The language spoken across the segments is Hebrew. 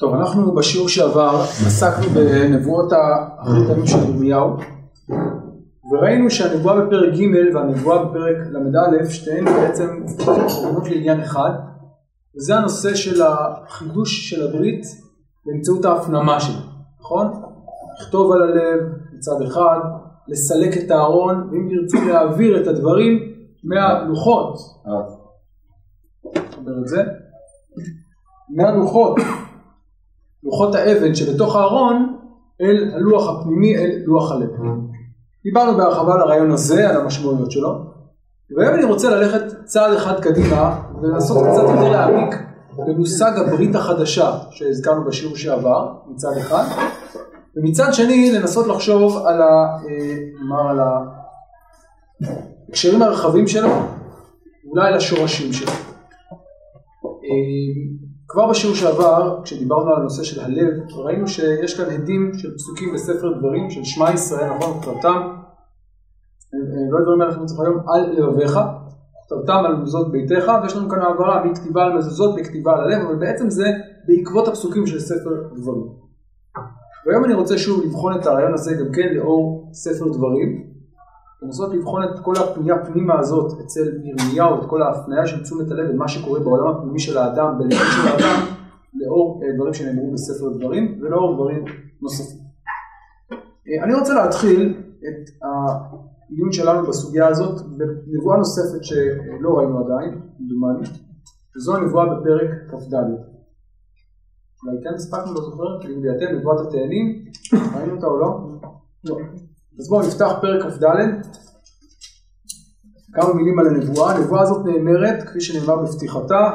טוב, אנחנו בשיעור שעבר עסקנו בנבואות האחרית הימים של ירמיהו וראינו שהנבואה בפרק ג' והנבואה בפרק ל"א שתיהן בעצם מכוונות לעניין אחד וזה הנושא של החידוש של הברית באמצעות ההפנמה שלה, נכון? לכתוב על הלב מצד אחד, לסלק את הארון ואם תרצו להעביר את הדברים מהלוחות נחבר את זה מהלוחות לוחות האבן שבתוך הארון אל הלוח הפנימי, אל לוח הלב. דיברנו בהרחבה על הרעיון הזה, על המשמעויות שלו, והיום אני רוצה ללכת צעד אחד קדימה ולנסות קצת יותר להעמיק במושג הברית החדשה שהזכרנו בשיעור שעבר, מצד אחד, ומצד שני לנסות לחשוב על, ה, אה, על ההקשרים הרחבים שלו, אולי על השורשים שלו. כבר בשיעור שעבר, כשדיברנו על הנושא של הלב, ראינו שיש כאן עדים של פסוקים בספר דברים של שמע ישראל, נכון? כתבתם, לא הדברים האלה שאנחנו צריכים היום, על לבביך, כתבתם על מזוזות ביתך, ויש לנו כאן העברה מכתיבה על מזוזות לכתיבה על הלב, אבל בעצם זה בעקבות הפסוקים של ספר דברים. והיום אני רוצה שוב לבחון את הרעיון הזה גם כן לאור ספר דברים, לנסות לבחון את כל הפנייה פנימה הזאת אצל ירמיהו, את כל ההפניה של תשומת הלב ומה שקורה בעולם הפנימי של האדם, בלבו של האדם, לאור אה, דברים שנאמרו בספר דברים ולאור דברים נוספים. אה, אני רוצה להתחיל את העיון שלנו בסוגיה הזאת בנבואה נוספת שלא ראינו עדיין, כמדומני, וזו הנבואה בפרק כ"ד. אולי כן הספקנו, לא זוכר, אם בידיעתם נבואת התאנים, ראינו אותה או לא? לא. אז בואו נפתח פרק כ"ד, כמה מילים על הנבואה. הנבואה הזאת נאמרת, כפי שנאמר בפתיחתה,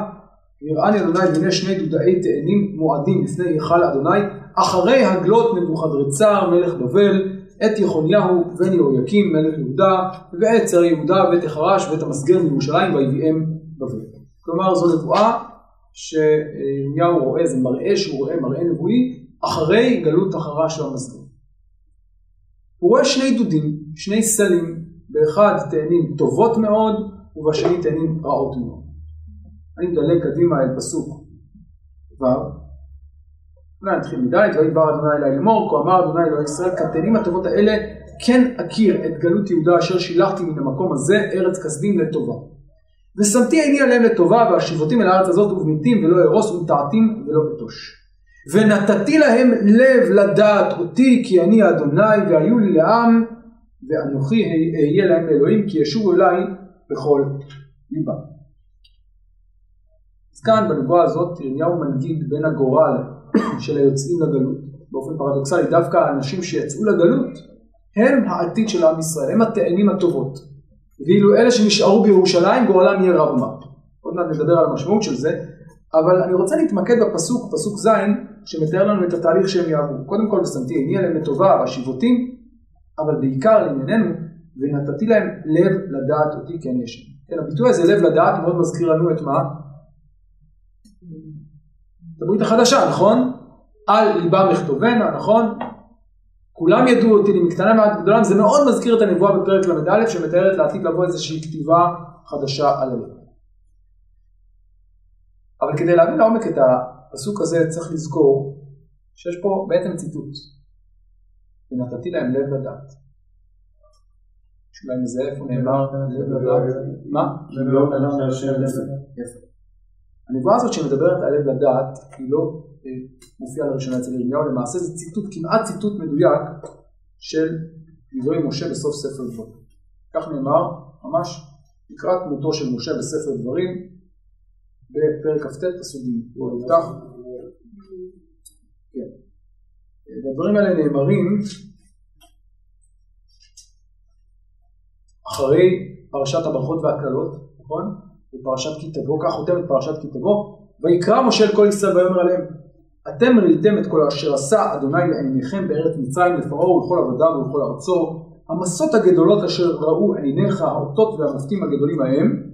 נראני אדוני והנה שני דודאי תאנים מועדים לפני היכל אדוני, אחרי הגלות נבוכדרצר מלך בבל, את יחוניהו בן יהויקים מלך יהודה, ואת שר יהודה ואת החרש ואת המסגר מירושלים ויביאם בבל. כלומר זו נבואה שירמיהו רואה, זה מראה שהוא רואה מראה נבואי, אחרי גלות החרש והמסגר. הוא רואה שני דודים, שני סלים, באחד תאנים טובות מאוד ובשני תאנים רעות מאוד. אני מדלג קדימה אל פסוק ו', אולי נתחיל מד' ויהי דבר אדוני אלי לאמור, כה אמר אדוני אלוהי ישראל, כתאנים הטובות האלה כן אכיר את גלות יהודה אשר שילחתי מן המקום הזה, ארץ כסדים לטובה. ושמתי עיני עליהם לטובה, והשיבותים אל הארץ הזאת ובניתים ולא ארוס ונטעתים ולא אטוש. ונתתי להם לב לדעת אותי כי אני אדוני והיו לי לעם ואנוכי אהיה להם לאלוהים כי ישובו אליי בכל ליבם. אז כאן בנבואה הזאת ירמיהו מנגיד בין הגורל של היוצאים לגלות באופן פרדוקסלי דווקא האנשים שיצאו לגלות הם העתיד של עם ישראל הם התאנים הטובות ואילו אלה שנשארו בירושלים גורלם יהיה רב מה. עוד מעט נדבר על המשמעות של זה אבל אני רוצה להתמקד בפסוק, פסוק ז', שמתאר לנו את התהליך שהם יעברו. קודם כל, ושמתי עיני עליהם לטובה והשיבותים, אבל בעיקר לענייננו, ונתתי להם לב לדעת אותי כן יש. כן, הביטוי הזה, לב לדעת, מאוד מזכיר לנו את מה? את הברית החדשה, נכון? על ליבם יכתובנה, נכון? כולם ידעו אותי, מקטנה מעט גדולה, זה מאוד מזכיר את הנבואה בפרק ל"א, שמתארת לעתיד לבוא איזושהי כתיבה חדשה על הלב. אבל כדי להבין לעומק את הפסוק הזה צריך לזכור שיש פה בעצם ציטוט. ונתתי להם לב לדעת. שאולי מזה איפה נאמר לב לדעת? מה? הנבואה הזאת שמדברת על לב לדעת היא לא אה, מופיעה לראשונה אצל ירמיהו, למעשה זה ציטוט, כמעט ציטוט מדויק של דברי משה בסוף ספר דברים. כך נאמר ממש לקראת מותו של משה בספר דברים, בפרק כ"ט פסוק ג', הוא נפתח. כן. והדברים האלה נאמרים אחרי פרשת הברכות והקללות, נכון? בפרשת כי תבוא, כך חותמת פרשת כי תבוא, ויקרא משה אל כל ישראל ויאמר עליהם, אתם ראיתם את כל אשר עשה אדוני לעיניכם בארץ מצרים לפרעה ולכל עבדיו ולכל ארצו, המסות הגדולות אשר ראו עיניך, האותות והמופתים הגדולים ההם,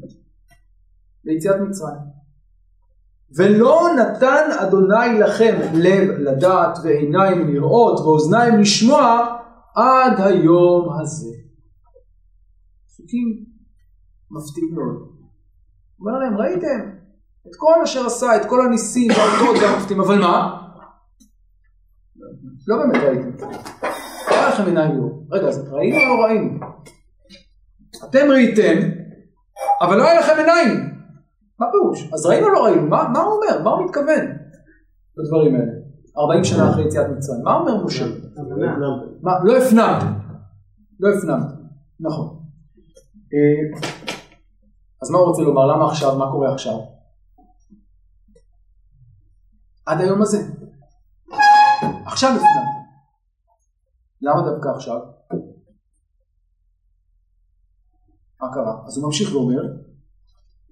ליציאת מצרים. ולא נתן אדוני לכם לב לדעת ועיניים לראות ואוזניים לשמוע עד היום הזה. פסוקים מפתיעים מאוד. אומר להם ראיתם את כל אשר עשה את כל הניסים והאותות והמופתים אבל מה? לא באמת ראיתם. היה לכם עיניים לא. רגע, אז ראינו או לא ראינו? אתם ראיתם, אבל לא היה לכם עיניים. מה פירוש? אז ראינו לא ראינו? מה, מה הוא אומר? מה הוא מתכוון בדברים האלה? 40 שנה אחרי יציאת מצרים. מה אומר משה? מה, לא הפנמתם. לא הפנמתם. נכון. אז מה הוא רוצה לומר? למה עכשיו? מה קורה עכשיו? עד היום הזה. עכשיו הפנמתם. למה דווקא עכשיו? מה קרה? אז הוא ממשיך ואומר,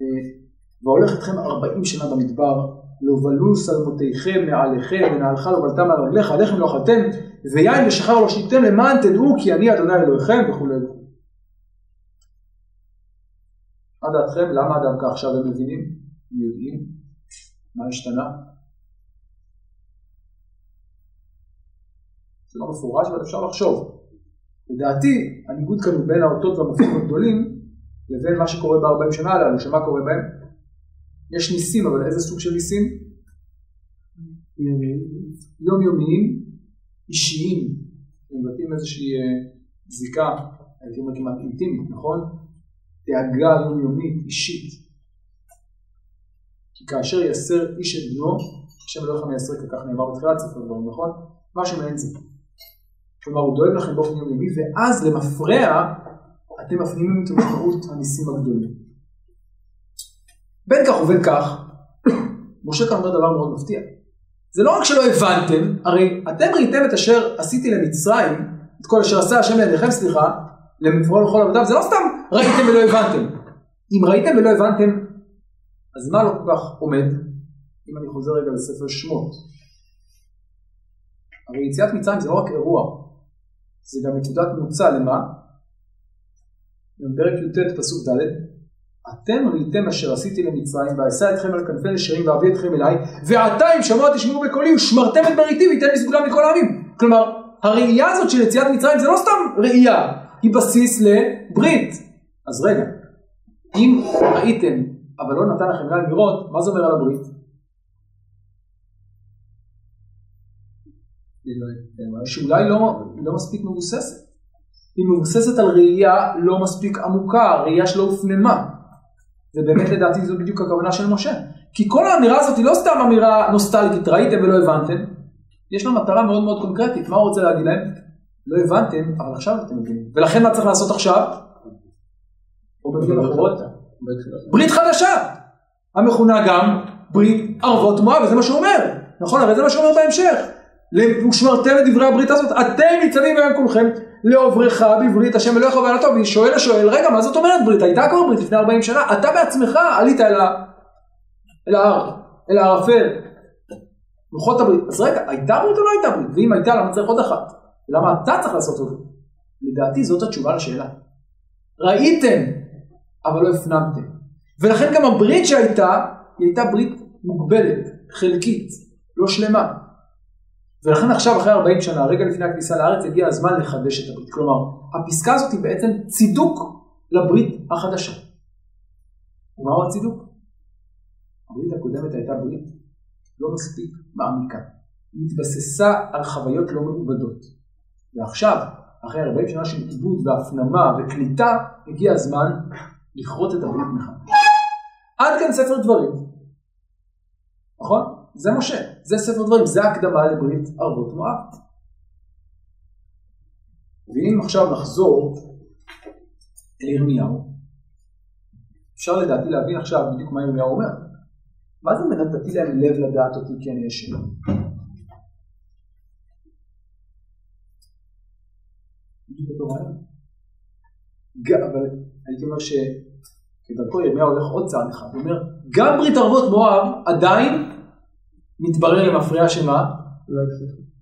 אה, והולך אתכם ארבעים שנה במדבר, להובלו שלמותיכם מעליכם ונעלך להובלתם על רגליך, לחם לא אכלתם, ויין ושחר לא שתיתם למען תדעו כי אני אדוני אלוהיכם וכולי. מה דעתכם? למה דווקא עכשיו הם מבינים? הם יודעים? מה השתנה? זה לא מפורש, אבל אפשר לחשוב. לדעתי, הניגוד כאן הוא בין האותות והמופעים הגדולים לבין מה שקורה בארבעים שנה הללו, שמה קורה בהם? יש ניסים, אבל איזה סוג של ניסים? יומיומיים, אישיים, מבטאים איזושהי אה, זיקה, הייתי אומר כמעט אינטימית, נכון? דאגה יומיומית, אישית. כי כאשר יסר איש את בנו, השם אלוהיך מייסר כך נאמר בתחילת ספר דברים, נכון? משהו מעין זה. כלומר, הוא דואג לכם באופן יומיומי, ואז למפרע אתם מפנימים את משמעות הניסים הגדולים. בין כך ובין כך, משה כאן אומר דבר מאוד מפתיע. זה לא רק שלא הבנתם, הרי אתם ראיתם את אשר עשיתי למצרים, את כל אשר עשה השם לידיכם, סליחה, למפרעו לכל עבודיו, זה לא סתם ראיתם ולא הבנתם. אם ראיתם ולא הבנתם, אז מה לא כל כך עומד? אם אני חוזר רגע לספר שמות. הרי יציאת מצרים זה לא רק אירוע, זה גם נקודת מוצא למה? בפרק י"ט פסוק ד' אתם ראיתם אשר עשיתי למצרים ואשא אתכם על כנפי נשרים ואביא אתכם אליי ועתה אם שמוע תשמעו בקולי ושמרתם את בריתי וייתן לי סגולה מכל העמים כלומר הראייה הזאת של יציאת מצרים זה לא סתם ראייה היא בסיס לברית אז רגע אם ראיתם אבל לא נתן לכם גל לראות מה זה אומר על הברית? שאולי לא, לא מספיק מבוססת היא מבוססת על ראייה לא מספיק עמוקה, ראייה שלא הופנמה. ובאמת לדעתי זו בדיוק הכוונה של משה. כי כל האמירה הזאת היא לא סתם אמירה נוסטלגית, ראיתם ולא הבנתם, יש לה מטרה מאוד מאוד קונקרטית, מה הוא רוצה להגיד להם? לא הבנתם, אבל עכשיו אתם מבינים. ולכן מה צריך לעשות עכשיו? או במילים אחרות? ברית חדשה, המכונה גם ברית ערבות מואב, וזה מה שהוא אומר, נכון? הרי זה מה שהוא אומר בהמשך. ושמרתם את דברי הברית הזאת, אתם ניצבים היום כולכם לעוברך בברית השם אלוהיך ועלתו, ושואל השואל, רגע, מה זאת אומרת ברית? הייתה כבר ברית לפני 40 שנה, אתה בעצמך עלית אל, ההר, אל הערפל, לוחות הברית. אז רגע, הייתה ברית או לא הייתה ברית? ואם הייתה, למה צריך עוד אחת? למה אתה צריך לעשות זה? לדעתי זאת התשובה לשאלה. ראיתם, אבל לא הפנמתם. ולכן גם הברית שהייתה, היא הייתה ברית מוגבלת, חלקית, לא שלמה. ולכן עכשיו אחרי 40 שנה, רגע לפני הכניסה לארץ, הגיע הזמן לחדש את הברית. כלומר, הפסקה הזאת היא בעצם צידוק לברית החדשה. ומהו הצידוק? הברית הקודמת הייתה ברית לא מספיק מעמיקה. היא התבססה על חוויות לא מעובדות. ועכשיו, אחרי 40 שנה של עיבוד והפנמה וקליטה, הגיע הזמן לכרות את הברית מחדש. עד כאן ספר דברים. נכון? זה משה, זה ספר דברים, זה הקדמה לברית ערבות מואב. ואם עכשיו נחזור לירמיהו, אפשר לדעתי להבין עכשיו בדיוק מה ירמיהו אומר. מה זה מנתתי להם לב לדעת אותי כי אני אשם? אבל הייתי אומר שכדרכו ירמיהו הולך עוד צעד אחד, הוא אומר, גם ברית ערבות מואב עדיין מתברר למפריע שמה?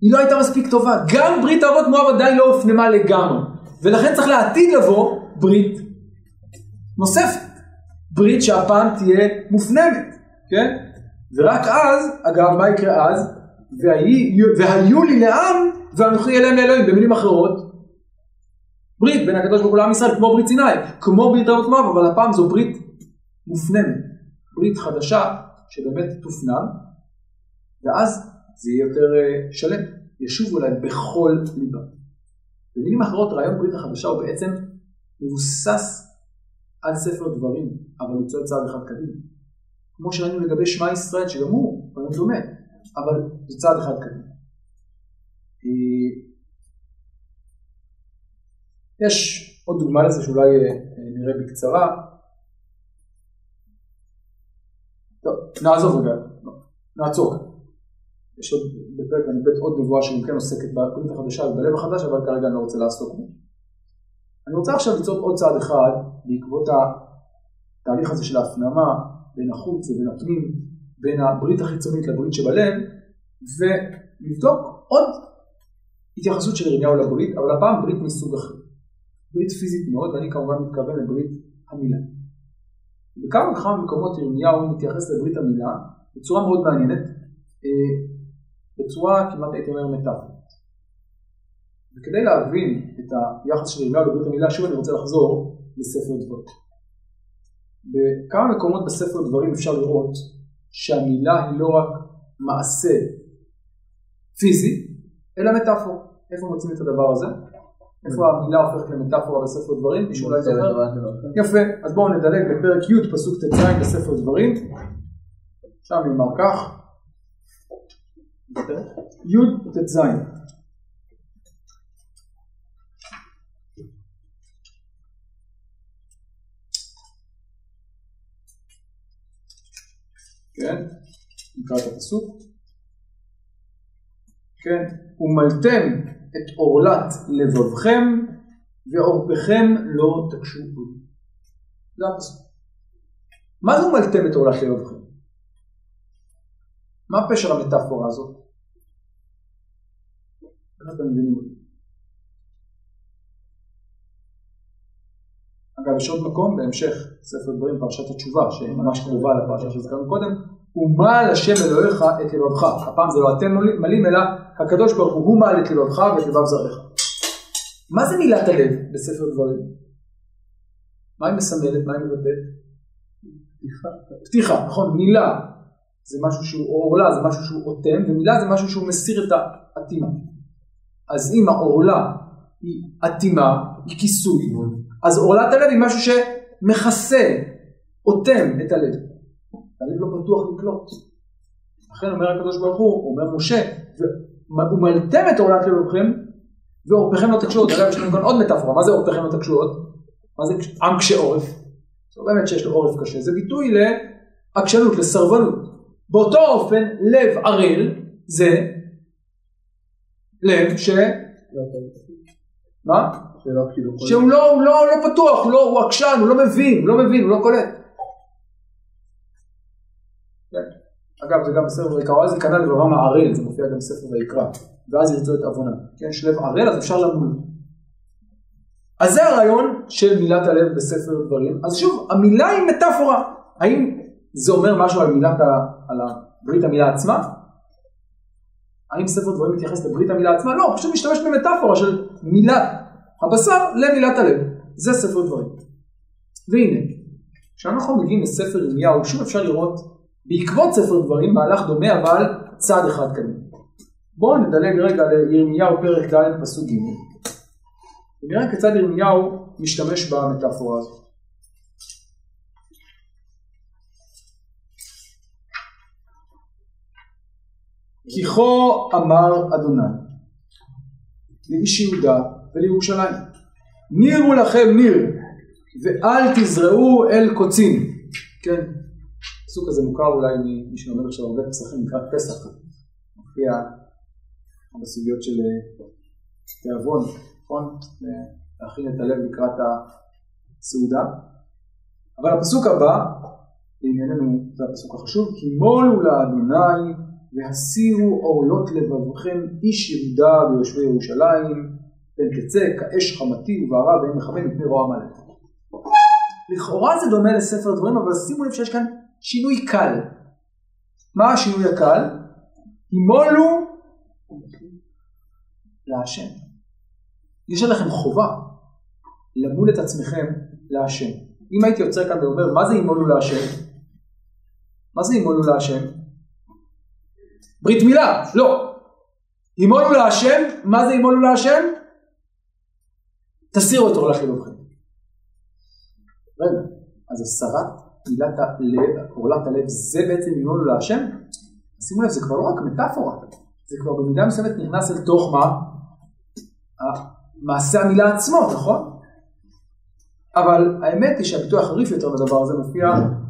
היא לא הייתה מספיק טובה. גם ברית אבות מואב עדיין לא הופנמה לגמרי. ולכן צריך לעתיד לבוא ברית נוספת. ברית שהפעם תהיה מופנמת, כן? ורק אז, אגב, מה יקרה אז? והיו, והיו לי לעם ואנוכי אליהם לאלוהים. במילים אחרות, ברית בין הקדוש ברוך הוא לעם ישראל, כמו ברית סיני, כמו ברית אבות מואב, אבל הפעם זו ברית מופנמת. ברית חדשה שבאמת תופנם, ואז זה יהיה יותר אה, שלם, ישובו אליי בכל ליבה. במילים אחרות, רעיון ברית החדשה הוא בעצם מבוסס על ספר דברים, אבל הוא צועד צעד אחד קדימה. כמו שראינו לגבי שמע ישראל, שגם הוא רעיון דומה, אבל זה צעד אחד קדימה. אה, יש עוד דוגמה לזה שאולי אה, נראה בקצרה. טוב, נעזוב רגע, נעצור. יש עוד בפרק אני בית עוד נבואה שגם כן עוסקת בברית החדשה ובלב החדש, אבל כרגע אני לא רוצה לעסוק בו. אני רוצה עכשיו ליצור עוד צעד אחד בעקבות התהליך הזה של ההפנמה בין החוץ ובין הפנים, בין הברית החיצונית לברית שבלב, ולבדוק עוד התייחסות של ירמיהו לברית, אבל הפעם ברית מסוג אחר. ברית פיזית מאוד, ואני כמובן מתכוון לברית המילה. בכמה וכמה מקומות ירמיהו מתייחס לברית המילה בצורה מאוד מעניינת, אה, בצורה כמעט הייתי אומר מטאפורית. וכדי להבין את היחס של ירמיהו לברית המילה, שוב אני רוצה לחזור לספר דברים. בכמה מקומות בספר דברים אפשר לראות שהמילה היא לא רק מעשה פיזי, אלא מטאפור. איפה מוצאים את הדבר הזה? איפה המילה הופכת למטאפורה בספר דברים? מישהו אולי זוכר? יפה, אז בואו נדלג לפרק י' פסוק ט"ז בספר דברים. שם נאמר כך. י' ט"ז. כן, נקרא את הפסוק. כן, ומלתם את עורלת לבבכם ועורפכם לא תקשו עוד. זה הפסוק. מה זה ומלתם את עורלת לבבכם? מה פשר המטאפורה הזאת? איך אתם מבינים אותי? אגב, יש עוד מקום בהמשך ספר דברים, פרשת התשובה, שממש קרובה לפרשה שהזכרנו קודם, ומעל השם אלוהיך את לבבך. הפעם זה לא אתם מלאים, אלא הקדוש ברוך הוא, מעל את לבבך ואת לבב זרעך. מה זה מילת הלב בספר דברים? מה היא מסמלת? מה היא מבטאת? פתיחה. פתיחה, נכון, מילה זה משהו שהוא, עורלה זה משהו שהוא אוטם, ומילה זה משהו שהוא מסיר את האטימה. אז אם העורלה היא אטימה, היא כיסוי, אז עורלת הלב היא משהו שמכסה, אוטם את הלב. הלב לא פתוח לקלוט. לכן אומר הקדוש ברוך הוא, אומר משה, ומלתם את עורלת לבבכם, ועורפכם לא תקשו עוד. אגב, יש לנו כאן עוד מטאפורה, מה זה עורפכם לא תקשו עוד? מה זה עם קשה עורף? זה לא באמת שיש לו עורף קשה, זה ביטוי לעקשנות, לסרבנות. באותו אופן, לב ערל זה לב ש... מה? שהוא לא, לא, לא פתוח, לא, הוא עקשן, הוא לא מבין, הוא לא מבין, הוא לא קולט. כן. אגב, זה גם בספר ויקרא, אז יקרא לבבם הערל, זה מופיע גם בספר ויקרא, ואז ירצו את עוונה. כן, יש לב ערל, אז אפשר למול. אז זה הרעיון של מילת הלב בספר דברים. אז שוב, המילה היא מטאפורה. האם זה אומר משהו על מילת ה... על ברית המילה עצמה? האם ספר דברים מתייחס לברית המילה עצמה? לא, פשוט משתמש במטאפורה של מילת הבשר למילת הלב. זה ספר דברים. והנה, כשאנחנו מגיעים לספר ירמיהו, שוב אפשר לראות בעקבות ספר דברים מהלך דומה אבל צעד אחד קדימה. בואו נדלג רגע לירמיהו פרק ד' פסוק ג' ונראה כיצד ירמיהו משתמש במטאפורה הזאת. כי כה אמר אדוני לאיש יהודה ולירושלים נירו לכם ניר ואל תזרעו אל קוצים כן הפסוק הזה מוכר אולי ממי שלומד עכשיו הרבה פסחים לקראת פסח. מופיע בסוגיות של אה, תיאבון נכון? להכין את הלב לקראת הסעודה. אבל הפסוק הבא לענייננו זה הפסוק החשוב כי מולו לאדוני והסירו עורלות לבבכם איש יהודה ויושבי ירושלים, פן תצא כאש חמתי ובערה ואין מחמם מפני רוע המלך. לכאורה זה דומה לספר דברים, אבל שימו לב שיש כאן שינוי קל. מה השינוי הקל? הימולו להשם. יש עליכם חובה למול את עצמכם להשם. אם הייתי יוצא כאן ואומר, מה זה הימולו להשם? מה זה הימולו להשם? ברית מילה, לא. הימולו להשם, מה זה הימולו להשם? את עורלת לבבכם. רגע, אז הסרת מילת הלב, עורלת הלב, זה בעצם הימולו להשם? שימו לב, זה כבר לא רק מטאפורה, זה כבר במידה מסוימת נכנס אל תוך מה? מעשה המילה עצמו, נכון? אבל האמת היא שהביטוי החריף יותר בדבר הזה מופיע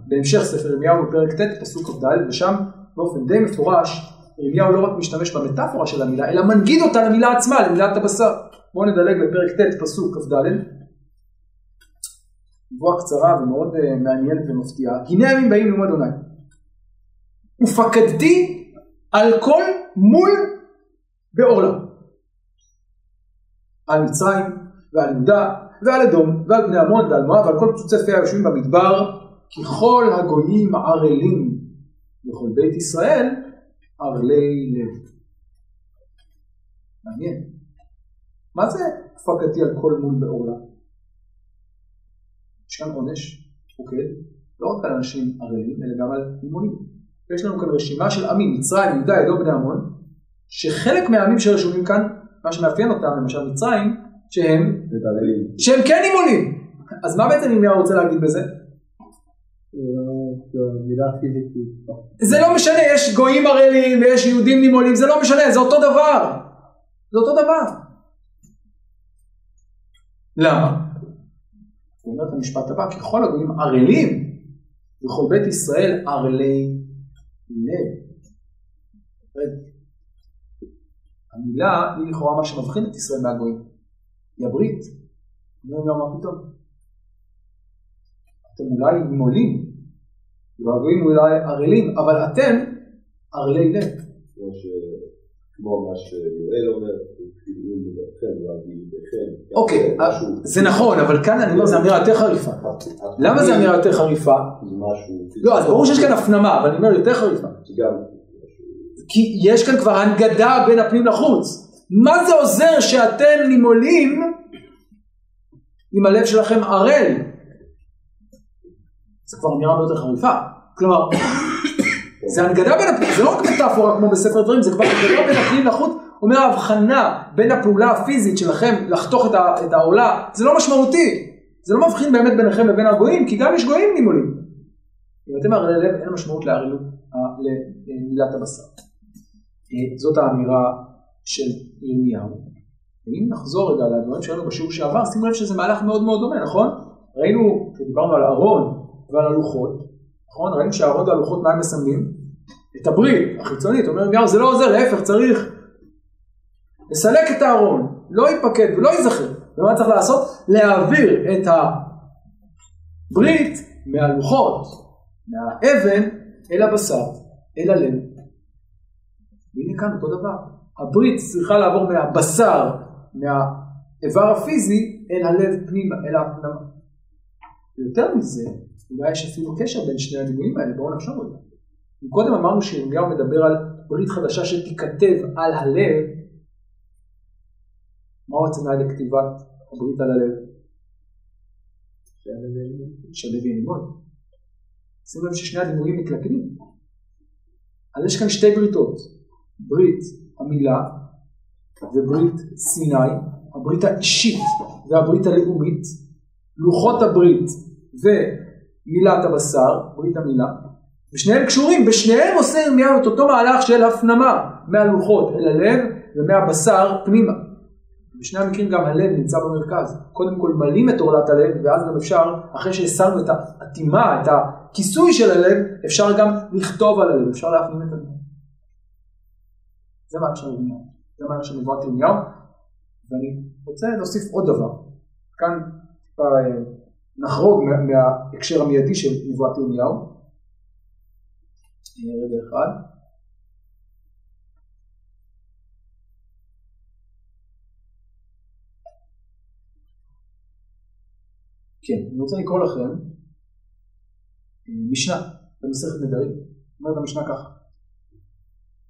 בהמשך ספר ירמיהו בפרק ט' פסוק כ"ד ושם באופן די מפורש ירמיהו לא רק משתמש במטאפורה של המילה אלא מנגיד אותה למילה עצמה, למילת הבשר. בואו נדלג לפרק ט' פסוק כ"ד. נבואה קצרה ומאוד uh, מעניינת ומפתיעה. הנה הימים באים ללמוד אדוני ופקדתי על כל מול בעורלה על מצרים ועל יהודה ועל אדום ועל בני עמון ועל מואב ועל כל פצוצי היושבים במדבר ככל הגויים ערלים לכל בית ישראל ערלי לב. מעניין. מה זה פקדתי על כל מול בעורלה? יש כאן עונש, אוקיי? לא רק על אנשים ערלים, אלא גם על אימונים. יש לנו כאן רשימה של עמים, מצרים, יהודה, אדום, בני עמון, שחלק מהעמים שרשומים כאן, מה שמאפיין אותם, למשל מצרים, שהם, שהם כן אימונים. אז מה בעצם ירמיהו רוצה להגיד בזה? זה לא משנה, יש גויים ערלים ויש יהודים נימולים, זה לא משנה, זה אותו דבר. זה אותו דבר. למה? הוא אומר את המשפט הבא, ככל הגויים ערלים, וכל בית ישראל ערלי לב. המילה היא לכאורה מה שמבחין את ישראל מהגויים. היא הברית. אומרים לו מה פתאום? אתם אולי נימולים, והגויים אולי ערלים, אבל אתם ערלי לב. כמו מה שיואל אומר, אוקיי, זה נכון, אבל כאן אני אומר, זו אמירה יותר חריפה. למה זו אמירה יותר חריפה? לא, אז ברור שיש כאן הפנמה, אבל אני אומר יותר חריפה. כי יש כאן כבר הנגדה בין הפנים לחוץ. מה זה עוזר שאתם נימולים אם הלב שלכם ערל? זה כבר אמירה מאוד יותר חריפה. כלומר, זה הנגדה בין הפנים, זה לא רק מטאפורה כמו בספר דברים, זה כבר הנגדה בין הפנים לחוץ, אומר ההבחנה בין הפעולה הפיזית שלכם לחתוך את העולה, זה לא משמעותי. זה לא מבחין באמת ביניכם לבין הגויים, כי גם יש גויים נימולים. אם אתם ערלי לב, אין משמעות לערלות, למילת הבשר. אה, זאת האמירה של ירמיהו. ואם נחזור רגע לדברים שהיינו בשיעור שעבר, שימו לב שזה מהלך מאוד מאוד דומה, נכון? ראינו, כשדיברנו על ארון ועל הלוחות, נכון? ראינו שהארון והלוחות מה הם מסמלים? את הברית החיצונית, אומר ירמיהו זה לא עוזר, להפך צריך לסלק את הארון, לא ייפקד ולא ייזכר. ומה צריך לעשות? להעביר את הברית מהלוחות, מהאבן, אל הבשר, אל הלב. והנה כאן אותו דבר. הברית צריכה לעבור מהבשר, מהאיבר הפיזי, אל הלב פנימה, אל הפנימה. ויותר מזה, אולי יש אפילו קשר בין שני הדימויים האלה, בואו נחשוב על זה. קודם אמרנו שירמיהו מדבר על ברית חדשה שתיכתב על הלב, מהו התנאי לכתיבת הברית על הלב? שהלב יהיה נימון. שימו לב ששני הדימויים מקלקלים. אז יש כאן שתי בריתות, ברית המילה וברית סיני, הברית האישית והברית הלאומית, לוחות הברית ומילת הבשר, ברית המילה, ושניהם קשורים, בשניהם עושה ירמיהו את אותו מהלך של הפנמה מהלוחות אל הלב ומהבשר פנימה. בשני המקרים גם הלב נמצא במרכז. קודם כל מלאים את עורלת הלב, ואז גם אפשר, אחרי שהסרנו את האטימה, את הכיסוי של הלב, אפשר גם לכתוב על הלב, אפשר להפנים את הלב. זה מה של ירמיהו, זה מה של נבואת ירמיהו, ואני רוצה להוסיף עוד דבר. כאן טיפה אה, נחרוג מההקשר המיידי של נבואת ירמיהו. רגע אחד. כן, אני רוצה לקרוא לכם אה, משנה במסכת נדרים, אומרת המשנה ככה: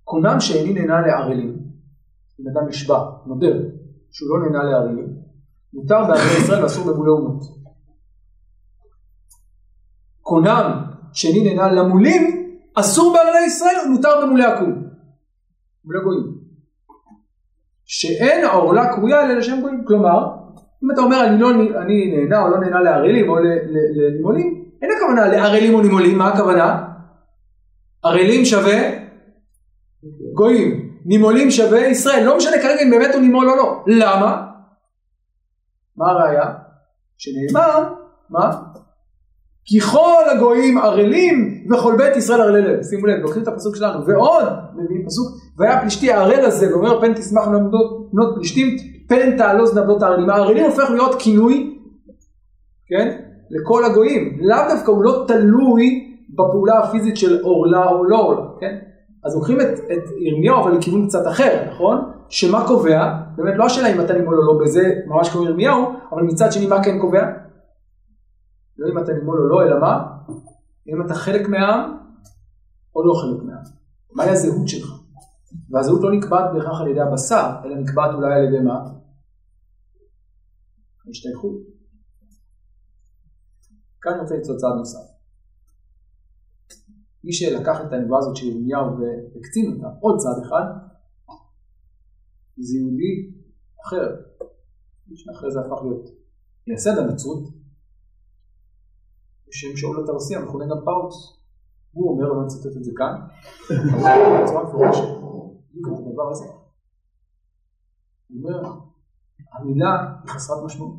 קונם שאיני נהנה לערלים, אם אדם נשבע, נודר, שהוא לא נהנה לערלים, מותר בערלי ישראל ואסור בבולי אומות. קונם שאיני נהנה למולים, אסור בערלי ישראל ומותר במולי עקום. מולי גויים. שאין העורלה קרויה אלא לשם גויים. כלומר, אם אתה אומר אני, לא, אני נהנה או לא נהנה לערלים או לנימולים, אין הכוונה לערלים או נימולים, מה הכוונה? ערלים שווה גויים, נימולים שווה ישראל, לא משנה כרגע אם באמת הוא נימול או לא. למה? מה הראיה? שנאמר, מה? כי כל הגויים ערלים וכל בית ישראל ערלי לב. שימו לב, לוקחים את הפסוק שלנו. ועוד, מביאים פסוק, והיה פלישתי הערל הזה, ואומר פן תשמח בנות פלישתים, פן תעלוז נבלות הערלים. הערלים הופך להיות כינוי, כן? לכל הגויים. לאו דווקא הוא לא תלוי בפעולה הפיזית של עורלה או לא עורלה, כן? אז לוקחים את, את ירמיהו אבל לכיוון קצת אחר, נכון? שמה קובע? באמת לא השאלה אם אתה נימול או לא, בזה ממש כמו ירמיהו, אבל מצד שני מה כן קובע? לא אם אתה נימול או לא, אלא מה? אם אתה חלק מהעם או לא חלק מהעם. מהי הזהות שלך? והזהות לא נקבעת בהכרח על ידי הבשר, אלא נקבעת אולי על ידי מה? ההשתייכות. כאן אני לצעוד צעד נוסף. מי שלקח את הנבואה הזאת של ירמיהו והקצין אותה עוד צעד אחד, זה יהודי אחר, שאחרי זה הפך להיות מייסד הנצרות, בשם שאול התרסי המכונה גם פאוס. הוא אומר, אני לא מצטט את זה כאן, אבל בצורה מפורשת, בדיוק את הדבר הזה. הוא אומר, המילה היא חסרת משמעות.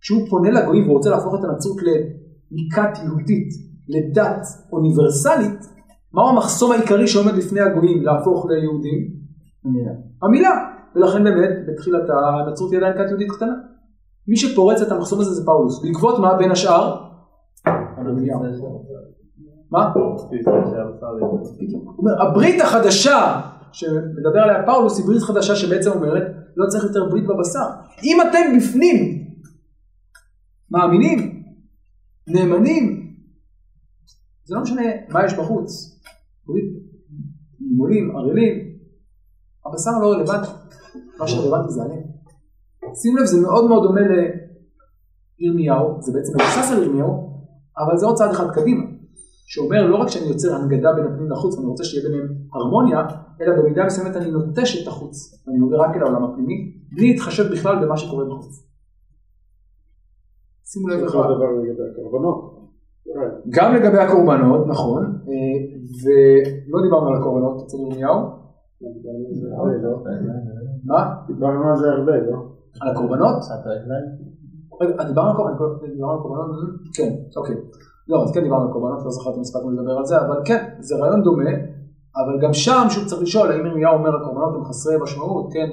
כשהוא פונה לגויים ורוצה להפוך את הנצרות למכת יהודית, לדת אוניברסלית, מהו המחסום העיקרי שעומד בפני הגויים להפוך ליהודים? המילה. המילה. ולכן באמת, בתחילת הנצרות היא עדיין כת יהודית קטנה. מי שפורץ את המחסום הזה זה פאולוס. בעקבות מה בין השאר? מה? הברית החדשה שמדבר עליה פאולוס היא ברית חדשה שבעצם אומרת לא צריך יותר ברית בבשר. אם אתם בפנים מאמינים, נאמנים, זה לא משנה מה יש בחוץ, ברית, נימולים, ערלים, הבשר לא רלוונטי, מה שרלוונטי זה הלב. שים לב זה מאוד מאוד דומה לירמיהו, זה בעצם מבוסס על ירמיהו, אבל זה עוד צעד אחד קדימה, שאומר לא רק שאני יוצר הנגדה בין הפנים לחוץ ואני רוצה שיהיה ביניהם הרמוניה, אלא במידה מסוימת אני נוטש את החוץ, ואני עובר רק אל העולם הפנימי, בלי להתחשב בכלל במה שקורה בחוץ. שימו לב לך. גם לגבי הקורבנות, נכון, אה, ולא דיברנו על הקורבנות אצל ירמיהו. מה? דיברנו על זה הרבה, לא? על הקורבנות? דיברנו על קורבנות? כן, אוקיי. לא, אז כן דיברנו על קורבנות, לא זכרתי אם הספקנו לדבר על זה, אבל כן, זה רעיון דומה, אבל גם שם שוב צריך לשאול, האם ירמיהו אומר הקורבנות הם חסרי משמעות, כן?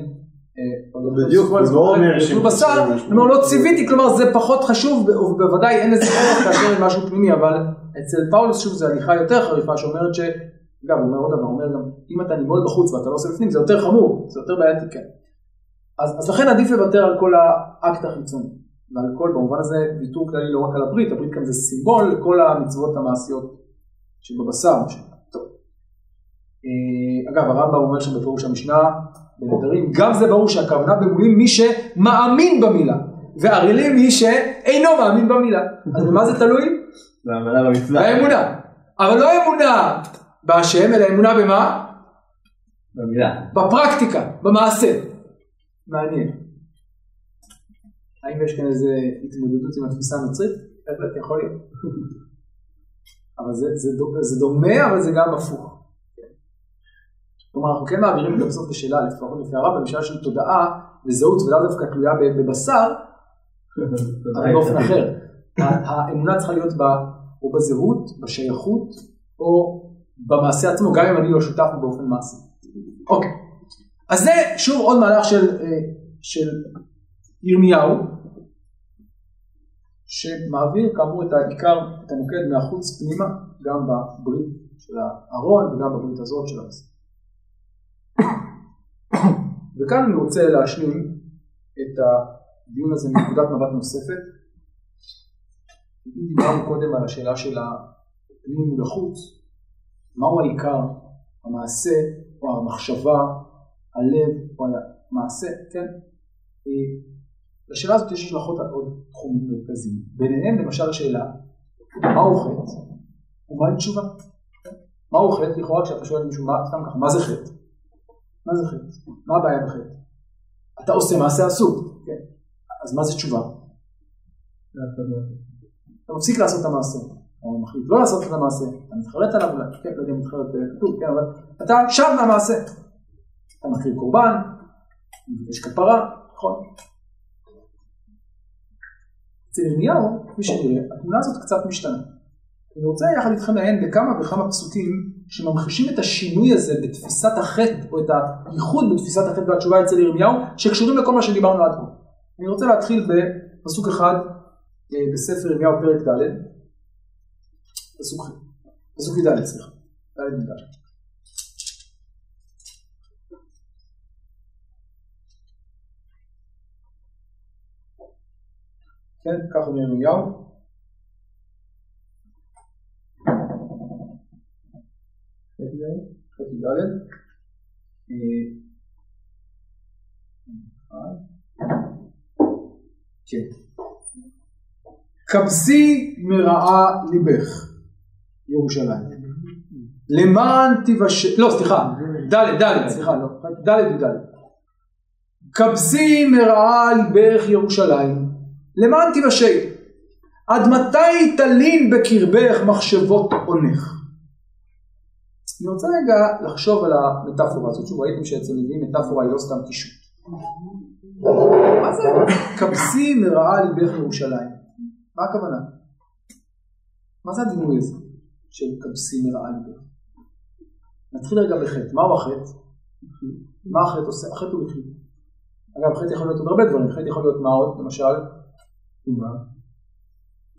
אה, בדיוק, הוא לא אומר שהם בשר, כלומר לא ציוויתי, כלומר זה פחות חשוב, ובוודאי אין לזה ערך כאשר משהו פנימי, אבל אצל פאולוס שוב זה הליכה יותר חריפה שאומרת ש... אגב, הוא אומר עוד דבר, הוא אומר גם, אם אתה נימול בחוץ ואתה לא עושה בפנים, זה יותר חמור, זה יותר בעייתי, כן. אז לכן עדיף לוותר על כל האקט החיצוני. ועל כל, במובן הזה, ויתור כללי לא רק על הברית, הברית כאן זה סימבול לכל המצוות המעשיות שבבשר. טוב. אה, אגב, הרמב"ם אומר שם בפירוש המשנה, בנדרים, גם זה ברור שהכוונה במולים מי שמאמין במילה, וערלים מי שאינו מאמין במילה. אז במה זה תלוי? באמונה. אבל לא אמונה בהשם, אלא אמונה במה? במילה. בפרקטיקה, במעשה. מעניין. האם יש כאן איזה התמודדות עם התפיסה הנוצרית? בהחלט יכול להיות. אבל זה, זה, זה דומה, אבל זה גם הפוך. כלומר, אנחנו כן מעבירים זה בסוף בשאלה, לפחות לפי הרב, בשאלה של תודעה וזהות ולאו דווקא תלויה בבשר, אבל באופן אחר. האמונה צריכה להיות או בזהות, בשייכות, או במעשה עצמו, גם אם אני לא שותף באופן מעשי. אוקיי. אז זה שוב עוד מהלך של, אה, של ירמיהו, שמעביר כאמור את העיקר, את המוקד מהחוץ פנימה, גם בברית של הארון וגם בברית הזאת של המסע. וכאן אני רוצה להשלים את הדיון הזה מנקודת מבט נוספת. אם דיברנו קודם על השאלה של הפנים מול החוץ, מהו העיקר, המעשה או המחשבה, הלב או המעשה, כן? לשאלה הזאת יש השלכות על עוד תחומים מרכזיים. ביניהם למשל השאלה, מהו חטא ומהי תשובה? מהו חטא? לכאורה כשאתה שואל מישהו, מה, סתם ככה, מה זה חטא? מה זה חטא? מה הבעיה בחטא? אתה עושה מעשה אסור. כן. אז מה זה תשובה? אתה מפסיק לעשות את המעשה. אתה מחליט לא לעשות את המעשה, אתה מתחרט עליו, אולי, כן, לא יודע אם מתחרט כתוב, כן, אבל אתה שב מהמעשה. אתה מקריב קורבן, יש כפרה, נכון. אצל ירמיהו, כפי שנראה, התמונה הזאת קצת משתנה. אני רוצה יחד איתכם לעיין בכמה וכמה פסוקים שממחישים את השינוי הזה בתפיסת החטא, או את הייחוד בתפיסת החטא והתשובה אצל ירמיהו, שקשורים לכל מה שדיברנו עד כה. אני רוצה להתחיל בפסוק אחד אה, בספר ירמיהו פרק ד', פסוק, פסוק י"ד, סליחה, ד' י"ד. כן, ככה אומר ירמיהו. חצי ד' כן. כבשי מרעה ליבך, ירושלים. למען תבשל, לא סליחה, ד' ד', סליחה, לא, ד' וד'. כבשי מרעה ליבך ירושלים, למען תבשל. עד מתי תלין בקרבך מחשבות עונך? אני רוצה רגע לחשוב על המטאפורה הזאת, שוב ראיתם שאצל נביאים מטאפורה היא לא סתם קישוט. מה זה כבשי מרעה ליבך ירושלים? מה הכוונה? מה זה הדימוי הזה של כבשי מרעה ליבך? נתחיל רגע בחטא, מהו החטא? מה החטא עושה? החטא הוא לכלי. אגב, חטא יכול להיות עוד הרבה דברים, חטא יכול להיות מה עוד? למשל, טומאה.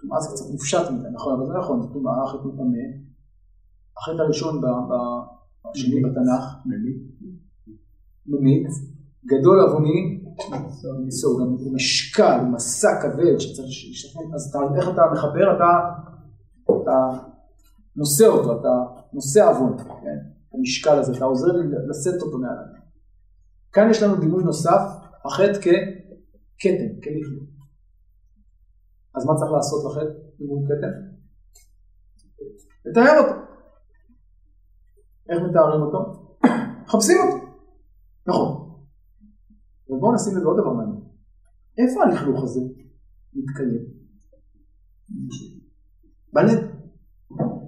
טומאה זה קצת מופשט מדי, נכון, אבל זה נכון, טומאה, חטא מטמא. החטא הראשון בשני בתנ"ך, ממית, גדול עווני, ניסו, גם משקל, מסע כבד שצריך להשתתף, אז אתה, איך אתה מכפר? אתה, אתה נושא אותו, אתה נושא עוון, כן? המשקל הזה, אתה עוזר לי לשאת אותו מעליו. כאן יש לנו דימוי נוסף, החטא ככתם, כלכלוך. אז מה צריך לעשות לחטא? דימוי כתם? לתאר אותו. איך מתארים אותו? מחפשים אותו. נכון. ובואו נשים לב עוד דבר מעניין. איפה הלכלוך הזה מתקיים? בלב.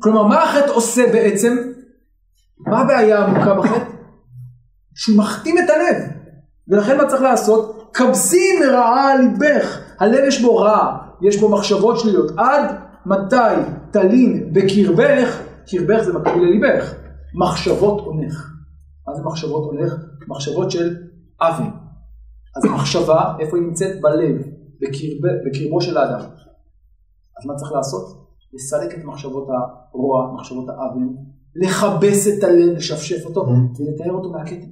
כלומר, מה החטא עושה בעצם? מה הבעיה העמוקה בחטא? שהוא מכתים את הלב. ולכן מה צריך לעשות? כבסי מרעה ליבך. הלב יש בו רע, יש בו מחשבות שליליות. עד מתי תלין בקרבך, קרבך זה מקביל לליבך, מחשבות עונך. מה זה מחשבות עונך? מחשבות של עוול. אז המחשבה, איפה היא נמצאת? בלב, בקרב, בקרבו של האדם. אז מה צריך לעשות? לסלק את מחשבות הרוע, מחשבות העוול, לכבס את הלב, לשפשף אותו, mm-hmm. ולתאר אותו מהכתם.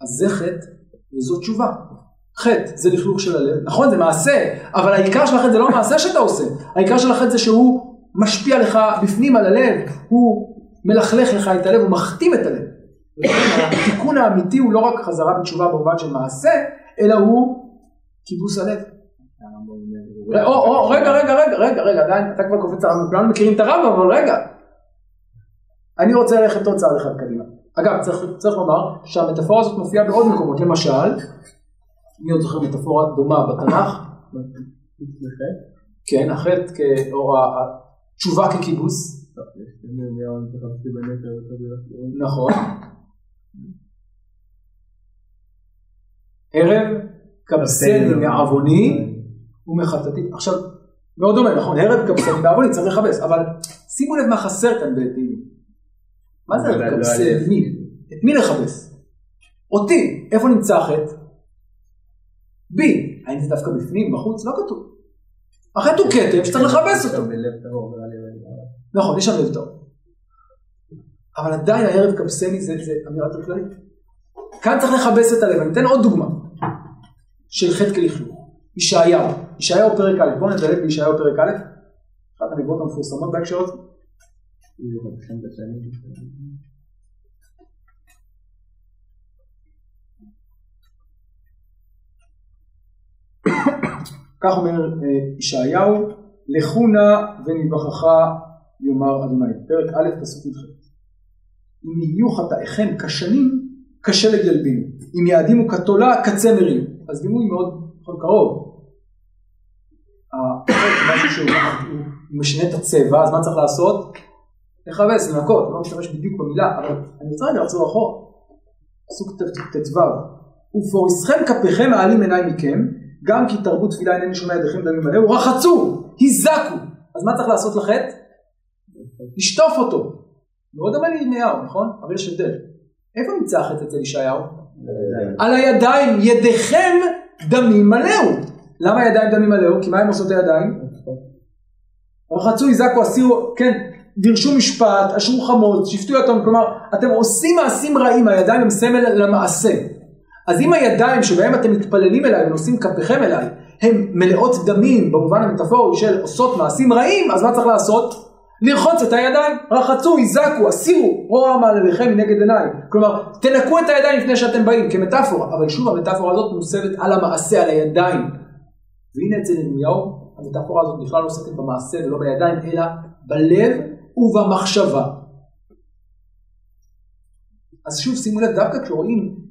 אז זה חטא, וזו תשובה. חטא זה לכלוך של הלב, נכון זה מעשה, אבל העיקר של החטא זה לא מעשה שאתה עושה, העיקר של החטא זה שהוא משפיע לך בפנים על הלב, הוא מלכלך לך את הלב, הוא מכתים את הלב. התיקון האמיתי הוא לא רק חזרה בתשובה במובן של מעשה, אלא הוא כיבוס הלב. או, רגע, רגע, רגע, רגע, רגע, עדיין אתה כבר קופץ, כולנו מכירים את הרמב"ם, אבל רגע. אני רוצה ללכת עוד צעד אחד קדימה. אגב, צריך לומר שהמטאפורה הזאת מופיעה בעוד מקומות, למשל, מי עוד זוכר מטאפורה דומה בתנ"ך? כן, החטא, או התשובה ככיבוס. נכון. ערב קבסני מעווני ומחטאתי. עכשיו, מאוד דומה, נכון, ערב קבסני מעווני צריך לכבס, אבל שימו לב מה חסר כאן בתהילים. מה זה ערב קבסני? את מי לכבס? אותי. איפה נמצא החטא? בי. האם זה דווקא בפנים, בחוץ? לא כתוב. החטא הוא כתם שצריך לכבס אותו. נכון, יש שם לב טוב. אבל עדיין הערב קבסני זה אמירת הכללית. כאן צריך לכבס את הלב. אני אתן עוד דוגמה של חטא כלכלוך. ישעיהו. ישעיהו פרק א', בואו נדלג בישעיהו פרק א', אחת הנבואות המפורסמות בהקשר הזה. כך אומר אה, ישעיהו, לכו נא ונבחך יאמר אדוני. פרק א' פסוק י"ח. אם יהיו חטאיכם כשנים, קשה לגלבין. אם יעדים הוא כתולה, קצה מרים. אז דימוי מאוד מאוד קרוב. משהו שהוא משנה את הצבע, אז מה צריך לעשות? לכבס, לנקות, לא משתמש בדיוק במילה, אבל אני רוצה רגע לחזור אחורה. פסוק ט"ו ופורסכם כפיכם מעלים עיניי מכם, גם כי תרבו תפילה אינני שומע ידיכם דמים מלאו, רחצו, היזקו. אז מה צריך לעשות לחטא? לשטוף אותו. מאוד דומה לירמיהו, נכון? אבל יש הבדל. איפה נמצא החטא אצל ישעיהו? על הידיים, ידיכם דמים מלאו. למה ידיים דמים מלאו? כי מה הם עושות הידיים? רחצו, היזקו, הסירו, כן, דירשו משפט, אשרו חמות, שפטו יתום, כלומר, אתם עושים מעשים רעים, הידיים הם סמל למעשה. אז אם הידיים שבהם אתם מתפללים אליי ונושאים כפיכם אליי, הן מלאות דמים במובן המטאפורי של עושות מעשים רעים, אז מה צריך לעשות? לרחוץ את הידיים, רחצו, היזקו, הסירו, רוע מעלליכם מנגד עיניי. כלומר, תנקו את הידיים לפני שאתם באים, כמטאפורה. אבל שוב, המטאפורה הזאת מוסבת על המעשה, על הידיים. והנה אצל ירמיהו, המטאפורה הזאת בכלל לא עוסקת במעשה ולא בידיים, אלא בלב ובמחשבה. אז שוב, שימו לב, דווקא כשרואים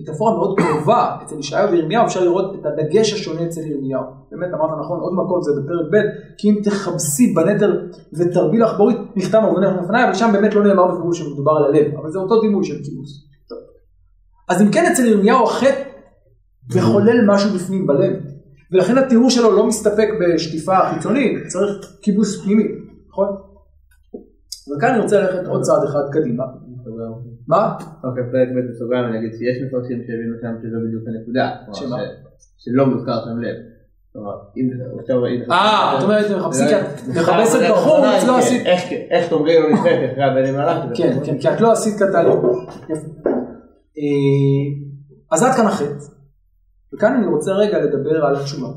מטאפורה מאוד קרובה אצל ישעיהו וירמיהו, אפשר לראות את הדגש השונה אצל ירמיהו. באמת, אמרת נכון, עוד מקום זה בפרק ב', כי אם תכבסי בנטר ותרבי לך בורית, נכתב עוונך לפניי, אבל שם באמת לא נאמר בפירוש שמדובר על הלב, אבל זה אותו דימוי של כיבוס. אז אם כן, אצל ירמיהו החטא וחולל משהו בפנים בלב, ולכן התיאור שלו לא מסתפק בשטיפה חיצונית, צריך כיבוס פנימי, נכון? וכאן אני רוצה ללכת עוד צעד אחד קדימה. מה? אוקיי, פרק ב' בסוגריים אני אגיד שיש מפרשים שהבינו שם שזו בדיוק הנקודה. שמה? שלא מוזכר שם לב. אה, זאת אומרת, מחפשת בחוץ, לא עשית... איך תאמרי לו לפני אחרי הבנים הלכת? כן, כן, כי את לא עשית את התהליך. אז עד כאן החטא. וכאן אני רוצה רגע לדבר על התשובה.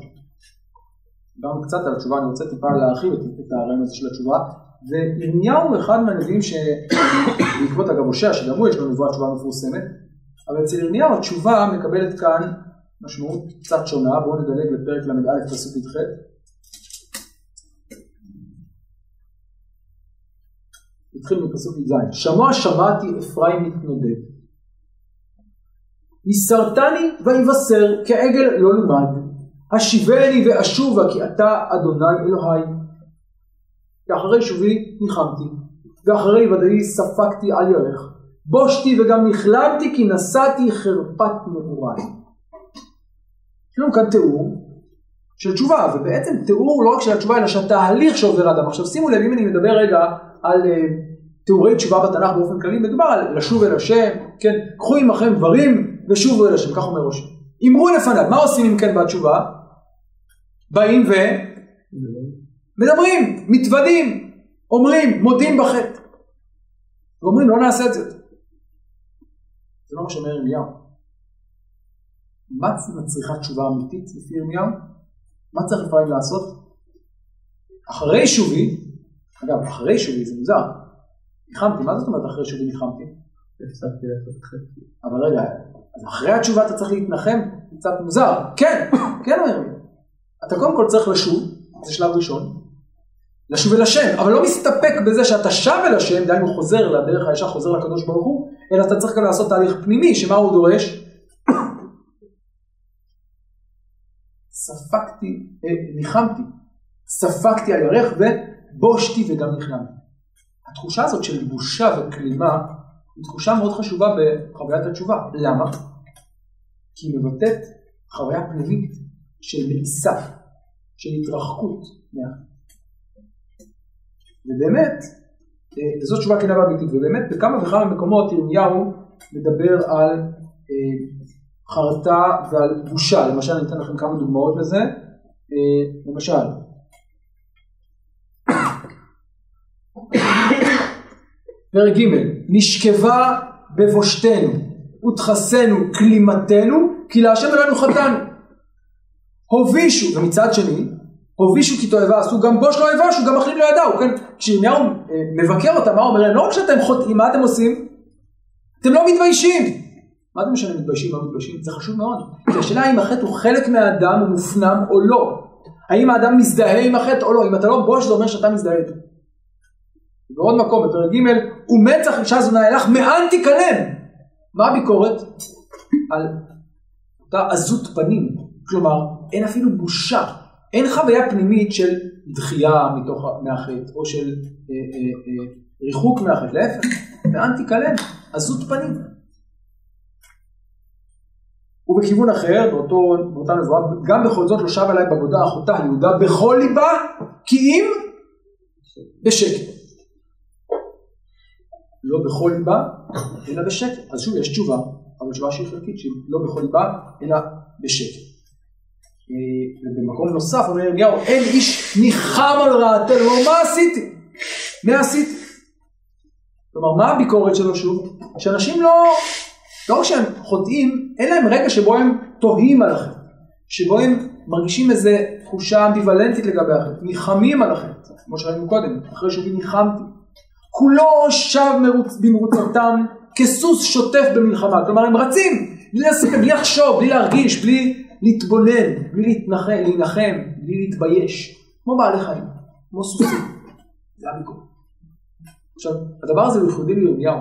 גם קצת על התשובה, אני רוצה טיפה להרחיב את הרעיון הזה של התשובה. וירמיהו הוא אחד מהנביאים שבעקבות אגב הושע, שגם הוא יש לו נבואת תשובה מפורסמת, אבל אצל ירמיהו התשובה מקבלת כאן משמעות קצת שונה, בואו נדלג לפרק ל"א פסוק י"ח. נתחיל מפסוק י"ז. שמוע שמעתי אפרים מתנודד. יסרתני ויבשר כעגל לא לומד. השיבני ואשובה כי אתה אדוני אלוהי. ואחרי שובי ניחמתי, ואחרי ודאי ספגתי על ירך, בושתי וגם נכלמתי כי נשאתי חרפת נעוריי. יש לנו כאן תיאור של תשובה, ובעצם תיאור לא רק של התשובה, אלא של התהליך שעובר אדם. עכשיו שימו לב, אם אני מדבר רגע על uh, תיאורי תשובה בתנ"ך באופן כללי, מדובר על לשוב אל השם, כן, קחו עמכם דברים ושובו אל השם, כך אומר ראש. אמרו לפניו, מה עושים אם כן בתשובה? באים ו... מדברים, מתוודים, אומרים, מודים בחטא. ואומרים, לא נעשה את זה. זה לא מה שאומר ירמיהו. מה מצריכה תשובה אמיתית לפי ירמיהו? מה צריך אפרים לעשות? אחרי שובי, אגב, אחרי שובי זה מוזר. ניחמתי, מה זאת אומרת אחרי שובי ניחמתי? הפסקתי לעשות חטא. אבל רגע, אז אחרי התשובה אתה צריך להתנחם? קצת מוזר. כן, כן אומר ירמיהו. אתה קודם כל צריך לשוב, זה שלב ראשון. לשוב אל השם, אבל לא מסתפק בזה שאתה שב אל השם, דהיינו חוזר לדרך הישר, חוזר לקדוש ברוך הוא, אלא אתה צריך גם לעשות תהליך פנימי, שמה הוא דורש? ספגתי, אה, ניחמתי, ספגתי על ירך ובושתי וגם נכנעתי. התחושה הזאת של בושה וכלימה היא תחושה מאוד חשובה בחוויית התשובה. למה? כי היא מבטאת חוויה פנימית של מאיסה, של התרחקות מהחיים. ובאמת, אה, וזאת תשובה כנה ואמיתית, ובאמת בכמה וכמה מקומות ירמיהו מדבר על אה, חרטה ועל בושה, למשל אני אתן לכם כמה דוגמאות לזה, אה, למשל, פרק ג' נשכבה בבושתנו ותכסנו כלימתנו כי להשם אלינו חטאנו. הובישו, ומצד שני, הובישו כי תועבה עשו, גם בוש לא יבושו, גם מחלים לא ידעו, כן? כשירמיהו אה, מבקר אותם, מה הוא אומר להם? לא רק שאתם חוטאים, מה אתם עושים? אתם לא מתביישים. מה זה משנה מתביישים, לא מתביישים? זה חשוב מאוד. כי השאלה האם החטא הוא חלק מהאדם, הוא מופנם או לא. האם האדם מזדהה עם החטא או לא. אם אתה לא בוש, זה אומר שאתה מזדהה איתו. בעוד מקום, בפרק ג' ומצח אישה זונה אלך, מאן תיכלם. מה הביקורת? על אותה עזות פנים, כלומר אין אפילו בושה, אין חוויה פנימית של דחייה מתוך, מהחטא או של אה, אה, אה, ריחוק מהחטא, להפך, אנטי קלן, עזות פנים. ובכיוון אחר, באותו, באותה נבואה, גם בכל זאת לא שב אליי בגודה אחותה יהודה בכל ליבה, כי אם בשקט. לא בכל ליבה, אלא בשקט. אז שוב, יש תשובה, אבל תשובה שהיא חלקית, שהיא לא בכל ליבה, אלא בשקט. אה, ובמקום נוסף אומר ירמיהו, אין איש ניחם על רעתנו, הוא מה עשיתי? מה עשיתי? כלומר, מה הביקורת שלו שוב? שאנשים לא, לא רק שהם חוטאים, אין להם רגע שבו הם תוהים על החטא, שבו הם מרגישים איזו תחושה אמביוולנטית לגבי החטא, ניחמים על החטא, כמו שראינו קודם, אחרי שבי ניחמתי. כולו שב מרוץ, במרוצתם כסוס שוטף במלחמה, כלומר הם רצים, בלי לחשוב, בלי להרגיש, בלי להתבונן, בלי להתנחם, להנחם, בלי להתבייש, כמו בעלי חיים, כמו סוסים, זה הביקורת. עכשיו, הדבר הזה הוא ייחודי לירמיהו,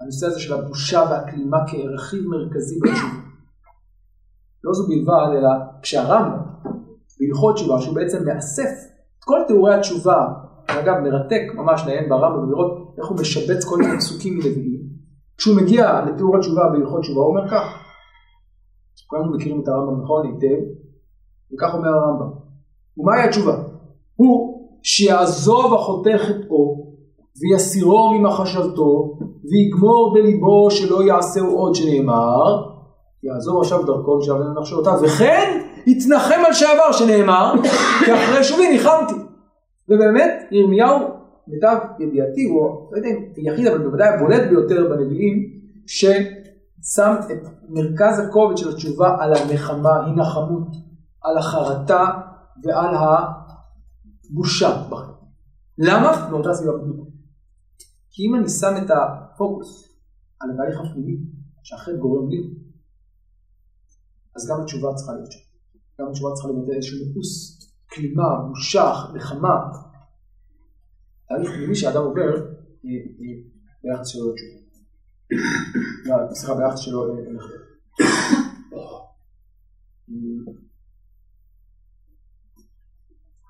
הנושא הזה של הבושה והכלימה כרכיב מרכזי בתשובה. לא זו בלבד, אלא כשהרמב"ם, בהלכות תשובה, שהוא בעצם מאסף את כל תיאורי התשובה, ואגב מרתק ממש לעיין ברמב"ם ולראות איך הוא משבץ כל מיני פסוקים מלוויים, כשהוא מגיע לתיאור התשובה בהלכות תשובה, הוא אומר כך, כולנו מכירים את הרמב"ם נכון? היטב, וכך אומר הרמב"ם, ומהי התשובה? הוא שיעזוב החותך חטאו ויסירו ממחשבתו ויגמור בליבו שלא יעשהו עוד שנאמר יעזוב עכשיו דרכו ושאב להם מחשבותיו וכן יתנחם על שעבר שנאמר כי אחרי שובי ניחמתי. ובאמת ירמיהו למיטב ידיעתי הוא לא יודע אם יחיד אבל בוודאי הבולט ביותר בנביאים ששם את מרכז הכובד של התשובה על הנחמה, הנחמות, על החרטה ועל הבושה בכם. למה? מאותה סיבה בדיוק. כי אם אני שם את הפוקוס על התהליך הפנימי שהחטא גורם לי, אז גם התשובה צריכה להיות שם. גם התשובה צריכה לבטא איזשהו מאוס, כלימה, בושה, נחמה. תהליך פנימי שאדם עובר אה, אה, ביחס שלו לתשובה. לא, סליחה, ביחס שלו לחטא.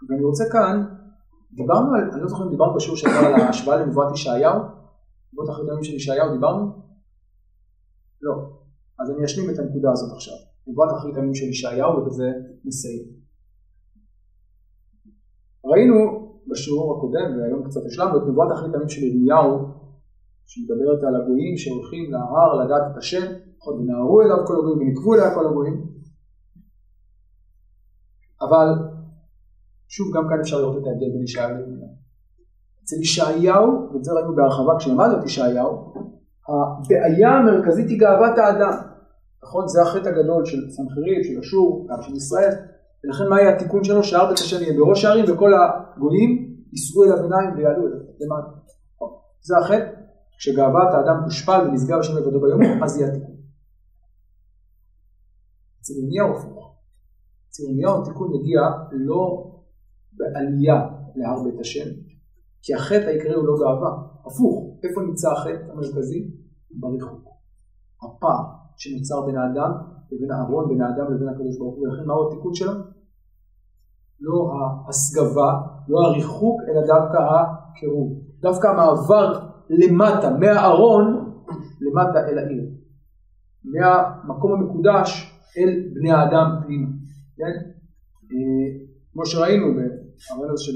ואני רוצה כאן, דיברנו על, אני לא זוכר אם דיברנו בשיעור שעבר על ההשוואה לנבואת ישעיהו, נבואות אחרית הימים של ישעיהו דיברנו? לא. אז אני אשלים את הנקודה הזאת עכשיו. נבואת הימים של ישעיהו ובזה נסיים. ראינו בשיעור הקודם, והיום קצת השלמנו, את נבואת הימים של ירמיהו, שמדברת על הגויים שהולכים להר לדעת את השם, נכון, ונהרו אליו כל הגויים ונקבו אליה כל הגויים. אבל שוב, גם כאן אפשר לראות את ההבדל בין ישעיהו לירמיהו. אצל ישעיהו, ואת זה ראינו בהרחבה כשלמדנו את ישעיהו, הבעיה המרכזית היא גאוות האדם. נכון? זה החטא הגדול של סנחריב, של אשור, גם של ישראל. ולכן מה יהיה התיקון שלו? שהר בית השם יהיה בראש הערים וכל הגויים יישאו אל הביניים ויעלו אליו. נכון. זה החטא. כשגאוות האדם תושפל ונשגב השם לבדו ביום, אז יהיה התיקון. אצל ירמיהו הפוך. אצל ירמיהו התיקון מגיע לא בעלייה להר בית השם, כי החטא העיקרי הוא לא גאווה, הפוך, איפה נמצא החטא המרכזי? בריחוק. הפער שנוצר בין האדם לבין אהרון, בין האדם לבין הקדוש ברוך הוא, ולכן מהו התיקון שלו? לא ההסגבה, לא הריחוק, אלא דווקא הקירוב. דווקא המעבר למטה, מהארון למטה אל העיר. מהמקום המקודש אל בני האדם פנימה, כן? אה, כמו שראינו הזה של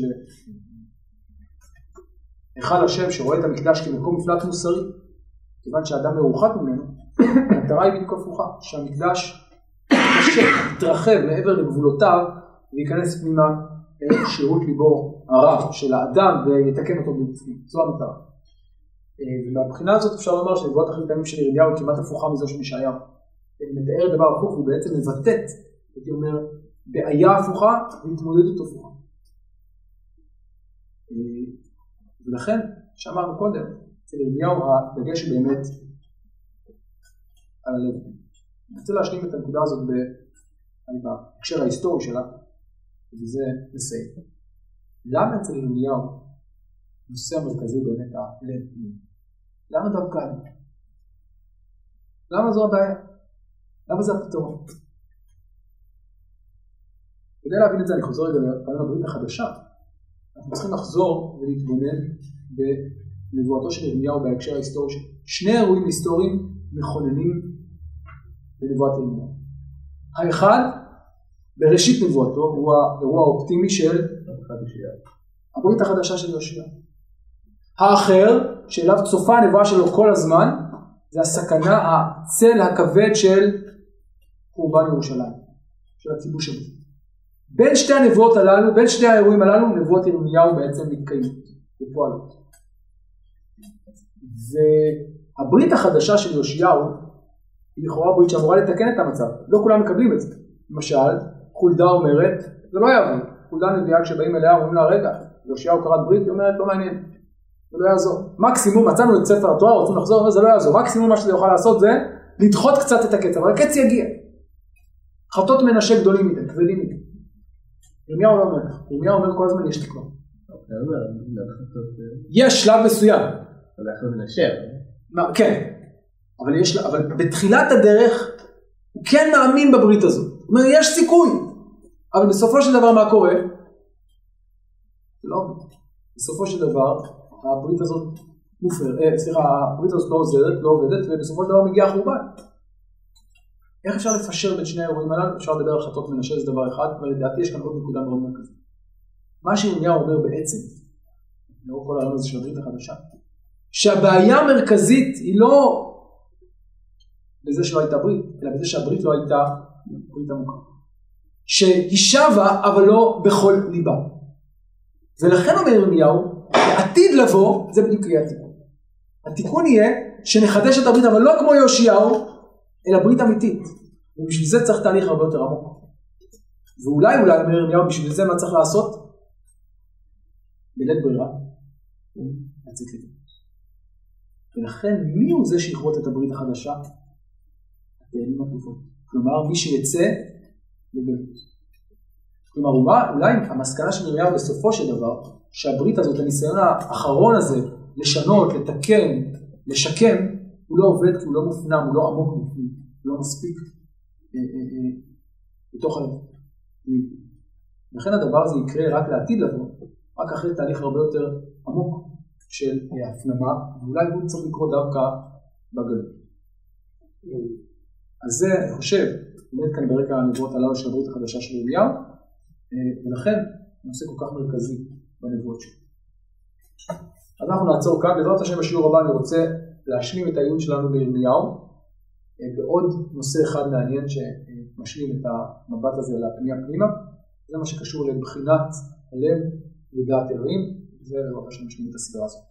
היכל השם שרואה את המקדש כמקום מפלט מוסרי, כיוון שאדם מרוחק ממנו, המטרה היא בדיוק הפוכה, שהמקדש יתרחב מעבר לגבולותיו וייכנס פנימה אל שירות ליבו הרב של האדם ויתקן אותו בפנים, זו המטרה. אה, ומהבחינה הזאת אפשר לומר שנבואת אחרית הימים של ירמיהו היא כמעט הפוכה מזו של ישעיהו. מתאר דבר הפוך והוא בעצם מבטאת, הייתי אומר, בעיה הפוכה והתמודדות הפוכה. אה, ולכן, שאמרנו קודם, אצל ירמיהו הדגש הוא באמת על הלב. אני רוצה להשלים את הנקודה הזאת בהקשר ההיסטורי שלה, ובזה נסיים. למה אצל ירמיהו הנושא המרכזי הוא באמת הלב? למה דווקא אני? למה זו הבעיה? למה זה הפתרון? כדי להבין את זה אני חוזר רגע לפעמים הברית החדשה. אנחנו צריכים לחזור ולהתבונן בנבואתו של ירמיהו בהקשר ההיסטורי שלו. שני אירועים היסטוריים מכוננים בנבואת ירמיהו. האחד, בראשית נבואתו, הוא האירוע האופטימי של הברית החדשה של יושיע. האחר, שאליו צופה הנבואה שלו כל הזמן, זה הסכנה, הצל הכבד של חורבן ירושלים, של הכיבוש הזה. בין שתי הנבואות הללו, בין שני האירועים הללו, נבואות ירמיהו בעצם מתקיימות ופועלות. והברית החדשה של יאשיהו היא לכאורה ברית שאמורה לתקן את המצב. לא כולם מקבלים את זה. למשל, חולדה אומרת, זה לא יעבור. חולדה נביאה כשבאים אליה אומרים לה, רגע, יאשיהו קראת ברית, היא אומרת, לא מעניין. זה לא יעזור. מקסימום, מצאנו את ספר התורה, רוצים לחזור, זה לא יעזור. מקסימום מה שזה יוכל לעשות זה לדחות קצת את הקץ, אבל הקץ יגיע. חטות מנשה גדולים מדי, כבדים מדי. ירמיהו לא אומר, ירמיהו אומר כל הזמן יש תקווה. יש שלב מסוים. כן, אבל, יש, אבל בתחילת הדרך הוא כן מאמין בברית הזאת. הוא אומר יש סיכוי, אבל בסופו של דבר מה קורה? לא, בסופו של דבר הברית הזאת מופר, אה, סליחה, הברית הזאת לא עוזרת, לא עובדת, ובסופו של דבר מגיע החורבן. איך אפשר לפשר בין שני האירועים הללו? אפשר לדבר על חטאות מנשה, זה דבר אחד, אבל לדעתי יש כאן עוד נקודה מאוד מרכזית. מה שירמיהו אומר בעצם, לאור כל הרעיון הזה של הברית החדשה, שהבעיה המרכזית היא לא בזה שלא הייתה ברית, אלא בזה שהברית לא הייתה ברית עמוקה. שהיא שבה, אבל לא בכל ליבה. ולכן אומר ירמיהו, לעתיד לבוא, זה בדיוק יהיה התיקון. התיקון יהיה שנחדש את הברית, אבל לא כמו יאשיהו, אלא ברית אמיתית. ובשביל זה צריך תהליך הרבה יותר עמוק. ואולי, אולי, אומר ירמיהו, בשביל זה מה צריך לעשות? בלית ברירה, לצאת לבית. ולכן, מי הוא זה שיכרות את הברית החדשה? התאנים הטובות. כלומר, מי שיצא לבית. כלומר, אולי המסקנה של ירמיהו בסופו של דבר, שהברית הזאת, הניסיון האחרון הזה, לשנות, לתקן, לשקם, הוא לא עובד הוא לא מופנם, הוא לא עמוק הוא לא מספיק אה, אה, אה, בתוך הלב. לכן הדבר הזה יקרה רק לעתיד לבוא, רק אחרי תהליך הרבה יותר עמוק של הפנמה, ואולי הוא צריך לקרות דווקא בגלות. אז זה, אני חושב, באמת כאן ברקע הנבואות הללו של הברית החדשה של ירמיהו, ולכן נושא כל כך מרכזי בנבואות שלו. אז אנחנו נעצור כאן, בעזרת השם בשיעור הבא אני רוצה להשלים את העיון שלנו בירמיהו, אה, בעוד נושא אחד מעניין שמשלים את המבט הזה לפנייה פנימה, זה מה שקשור לבחינת הלב ודעת אלוהים, זה בעזרת השם משלים את הסדרה הזאת.